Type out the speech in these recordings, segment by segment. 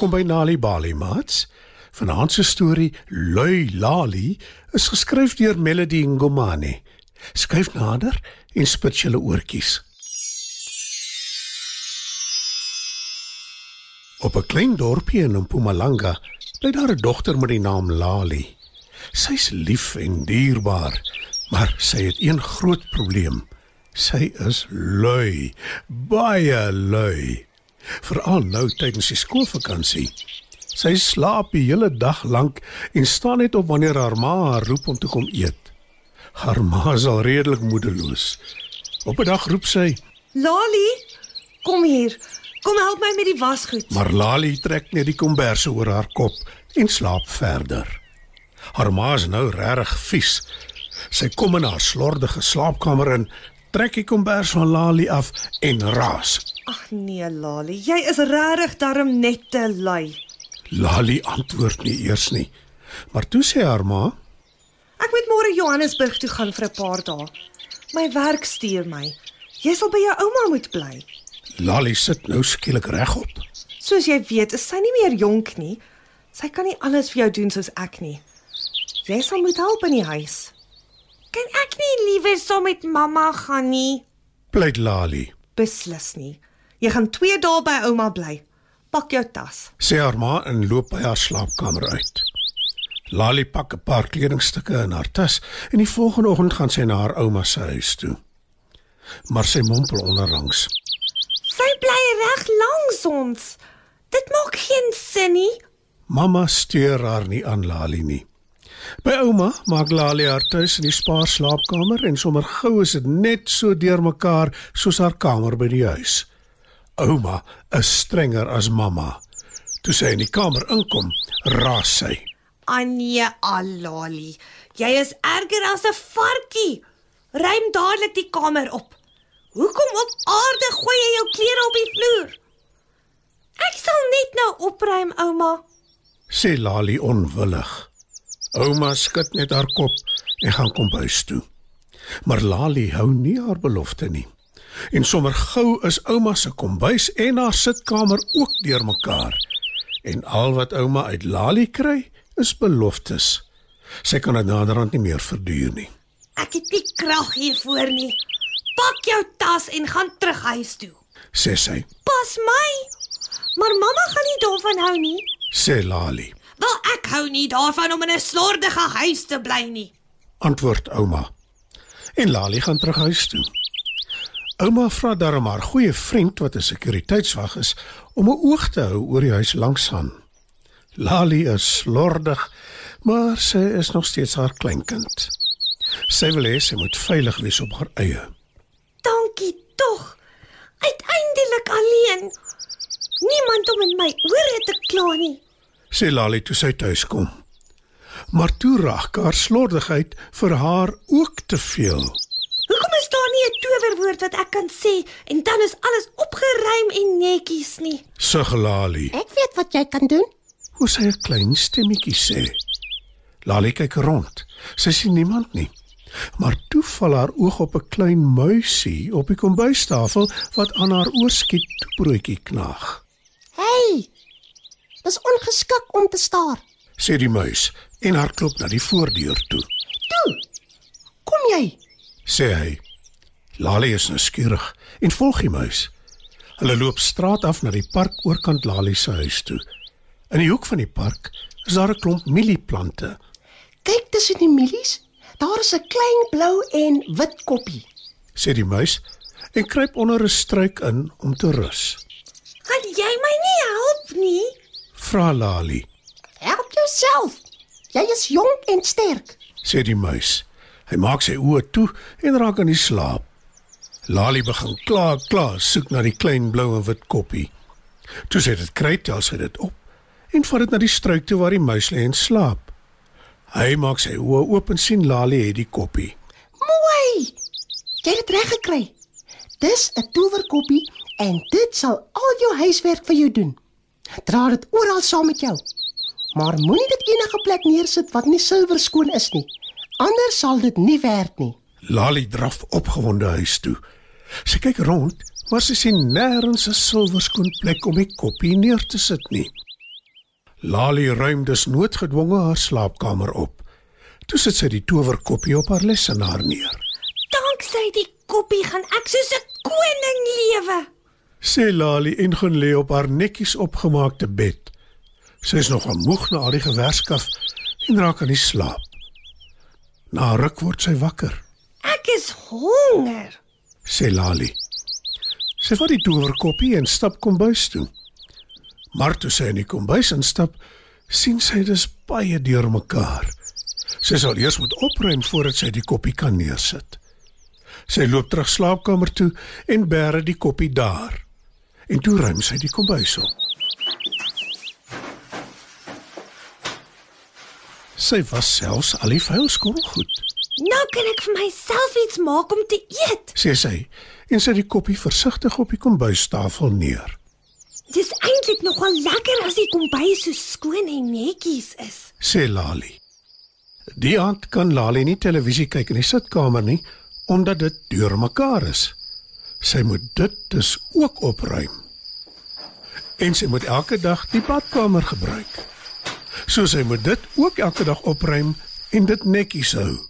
Welkom by Nali Bali Mats. Vanaand se storie Lui Lali is geskryf deur Melody Ngomane. Skryf nader en spit julle oortjies. Op 'n klein dorpie in Mpumalanga bly daar 'n dogter met die naam Lali. Sy's lief en dierbaar, maar sy het een groot probleem. Sy is lui, baie lui. Veral nou tydens die skoolvakansie. Sy slaap die hele dag lank en staan net op wanneer haar ma haar roep om te kom eet. Haar ma is al redelik moedeloos. Op 'n dag roep sy, Lali, kom hier. Kom help my met die wasgoed. maar Lali trek net die komberse oor haar kop en slaap verder. Haar ma is nou regtig vies. Sy kom in haar slordige slaapkamer in, trek die kombers van Lali af en raas. Ag nee, Lali, jy is regtig darm net te lui. Lali antwoord nie eers nie. Maar toe sê haar ma, Ek moet môre Johannesburg toe gaan vir 'n paar dae. My werk stuur my. Jy sal by jou ouma moet bly. Lali sit nou skielik regop. Soos jy weet, is sy nie meer jonk nie. Sy kan nie alles vir jou doen soos ek nie. Jy sal moet help in die huis. Kan ek nie liewer saam met mamma gaan nie? Pleit Lali. Beslis nie. Jy gaan 2 dae by ouma bly. Pak jou tas. Sê haar ma en loop by haar slaapkamer uit. Lali pak 'n paar kledingstukke in haar tas en die volgende oggend gaan sy na haar ouma se huis toe. Maar sy mompel onderlangs. Sy bly reg langs ons. Dit maak geen sin nie. Mamma steur haar nie aan Lali nie. By ouma maak Lali haar tuis in die spaar slaapkamer en sommer gou is dit net so deurmekaar soos haar kamer by die huis. Ouma is strenger as mamma. Toe sy in die kamer inkom, raas sy. Anie Alali, jy is erger as 'n varkie. Ruim dadelik die kamer op. Hoekom op aarde gooi jy jou klere op die vloer? Ek sal net nou opruim, ouma. sê Lali onwillig. Ouma skud net haar kop en gaan kombuis toe. Maar Lali hou nie haar belofte nie. En sommer gou is ouma se kombuis en haar sitkamer ook deurmekaar. En al wat ouma uit Lali kry, is beloftes. Sy kan dit naderhand nie meer verduur nie. Ek het nie krag hiervoor nie. Pak jou tas en gaan terug huis toe. Sê sy, Pas my. Maar mamma gaan nie daarvan hou nie. sê Lali. Wel ek hou nie daarvan om in 'n slordige huis te bly nie. Antwoord ouma. En Lali gaan terug huis toe. Ouma vra darm haar goeie vriend wat 'n sekuriteitswag is om 'n oog te hou oor die huis langs aan. Lali is slordig, maar sy is nog steeds haar kleinkind. Sy wil hê sy moet veilig wees op haar eie. Dankie tog. Uiteindelik alleen. Niemand om in my ore te kla nie. Sê Lali toe sy tuis kom. Maar toe raak haar slordigheid vir haar ook te veel. Hoekom is daar nie 'n towerwoord wat ek kan sê en dan is alles opgeruim en netjies nie? Sug Lali. Ek weet wat jy kan doen. Hoe sy 'n klein stemmetjie sê. Lali kyk rond. Sy sien niemand nie. Maar toe val haar oog op 'n klein muisie op die kombuistafel wat aan haar oorskiet broodjie knaag. Hey. Dis ongeskik om te staar. Sê die muis en hardloop na die voordeur toe. Toe. Kom jy? Sê hy. Lali is nou skieurig en volg die muis. Hulle loop straat af na die park oorkant Lali se huis toe. In die hoek van die park is daar 'n klomp mielieplante. Kyk tussen die mielies. Daar is 'n klein blou en wit koppie. sê die muis en kruip onder 'n struik in om te rus. Gaan jy my nie help nie? Vra Lali, Help jouself. Jy is jonk en sterk. sê die muis. Hy maak sy oë toe en raak aan die slaap. Lali begin kla, kla, soek na die klein blou en wit koppie. Toe sy dit kry, tel sy dit op en vat dit na die struik toe waar die muis lê en slaap. Hy maak sy oë oop en sien Lali het die koppie. Mooi. Jy het dit reg gekry. Dis 'n towerkoppie en dit sal al jou huiswerk vir jou doen. Dra dit oral saam met jou. Maar moenie dit enige plek neersit wat nie silwer skoon is nie. Anders sal dit nie werk nie. Lali draf opgewonde huis toe. Sy kyk rond, maar sy sien nêrens 'n silwerskoen plek om die koppie neer te sit nie. Lali ruim dus noodgedwonge haar slaapkamer op. Toe sit sy die towerkoppie op haar lesenaar neer. Danksy die koppie gaan ek soos 'n koning lewe. Sê Lali en gaan lê op haar netjies opgemaakte bed. Sy is nog moeg na al die gewerskaf en raak aan die slaap. Na 'n ruk word sy wakker, Ek is honger. sê Lali. Sy vat die towerkoppie en stap kombuis toe. Maar toe sy in die kombuis instap, sien sy dis baie deurmekaar. Sy sal eers moet opruim voordat sy die koppie kan neersit. Sy loop terug slaapkamer toe en bære die koppie daar. En toe ruim sy die kombuis op. Sy was selfs al die vuil skottelgoed, Nou kan ek vir myself iets maak om te eet. sê sy, en sy die koppie versigtig op die kombuistafel neer. Dis eintlik nogal lekker as die kombuis so skoon en netjies is. sê Lali. Die aand kan Lali nie televisie kyk in die sitkamer nie omdat dit deurmekaar is. Sy moet dit dus ook opruim. En sy moet elke dag die badkamer gebruik. So sy moet dit ook elke dag opruim en dit netjies hou.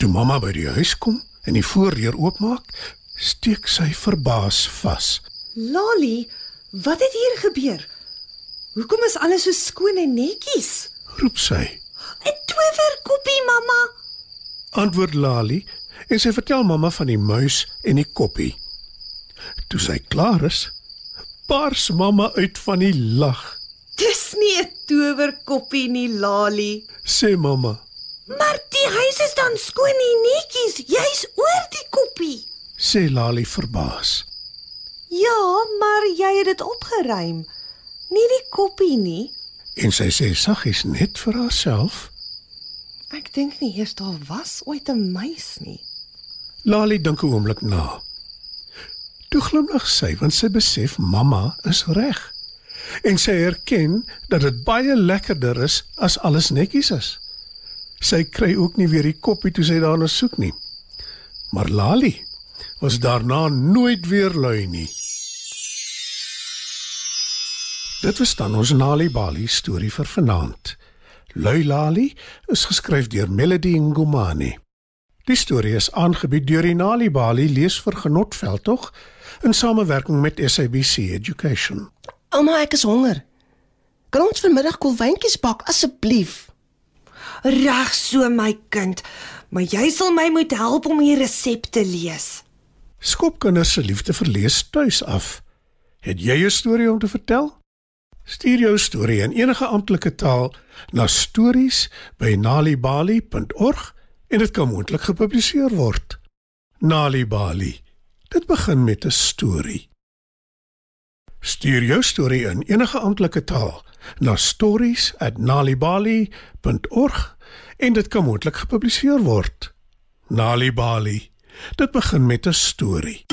Toe mamma by die huis kom en die voordeur oopmaak, steek sy verbaas vas. Lali, wat het hier gebeur? Hoekom is alles so skoon en netjies? Roep sy. 'n Towerkoppie, mamma. antwoord Lali en sy vertel mamma van die muis en die koppie. Toe sy klaar is, bars mamma uit van die lag. Dis nie 'n towerkoppie nie, Lali. Sê mamma, Maar die huis is dan skoon en netjies, jy's oor die koppie. sê Lali verbaas. Ja, maar jy het dit opgeruim. Nie die koppie nie. En sy sê saggies net vir haarself. Ek dink nie eers daar was ooit 'n muis nie. Lali dink 'n oomblik na. Toe glimlag sy want sy besef mamma is reg. En sy erken dat dit baie lekkerder is as alles netjies is. Sy kry ook nie weer die koppie toe sy daarna soek nie. Maar Lali was daarna nooit weer lui nie. Dit was dan ons Nali Bali storie vir vanaand. Lui Lali is geskryf deur Melody Ngomane. Die storie is aangebied deur die Nali Bali lees vir genotveld tog in samewerking met SABC Education. Ouma, ek is honger. Kan ons vanmiddag kolwyntjies bak asseblief? Reg so my kind, maar jy sal my moet help om die resep te lees. Skopkinders se liefde vir lees tuis af. Het jy 'n storie om te vertel? Stuur jou storie in enige amptelike taal na stories@nalibali.org en dit kan moontlik gepubliseer word. Nalibali. Dit begin met 'n storie. Stuur jou storie in enige amptelike taal na stories@nalibali.org en dit kan moontlik gepubliseer word. Nalibali. Dit begin met 'n storie.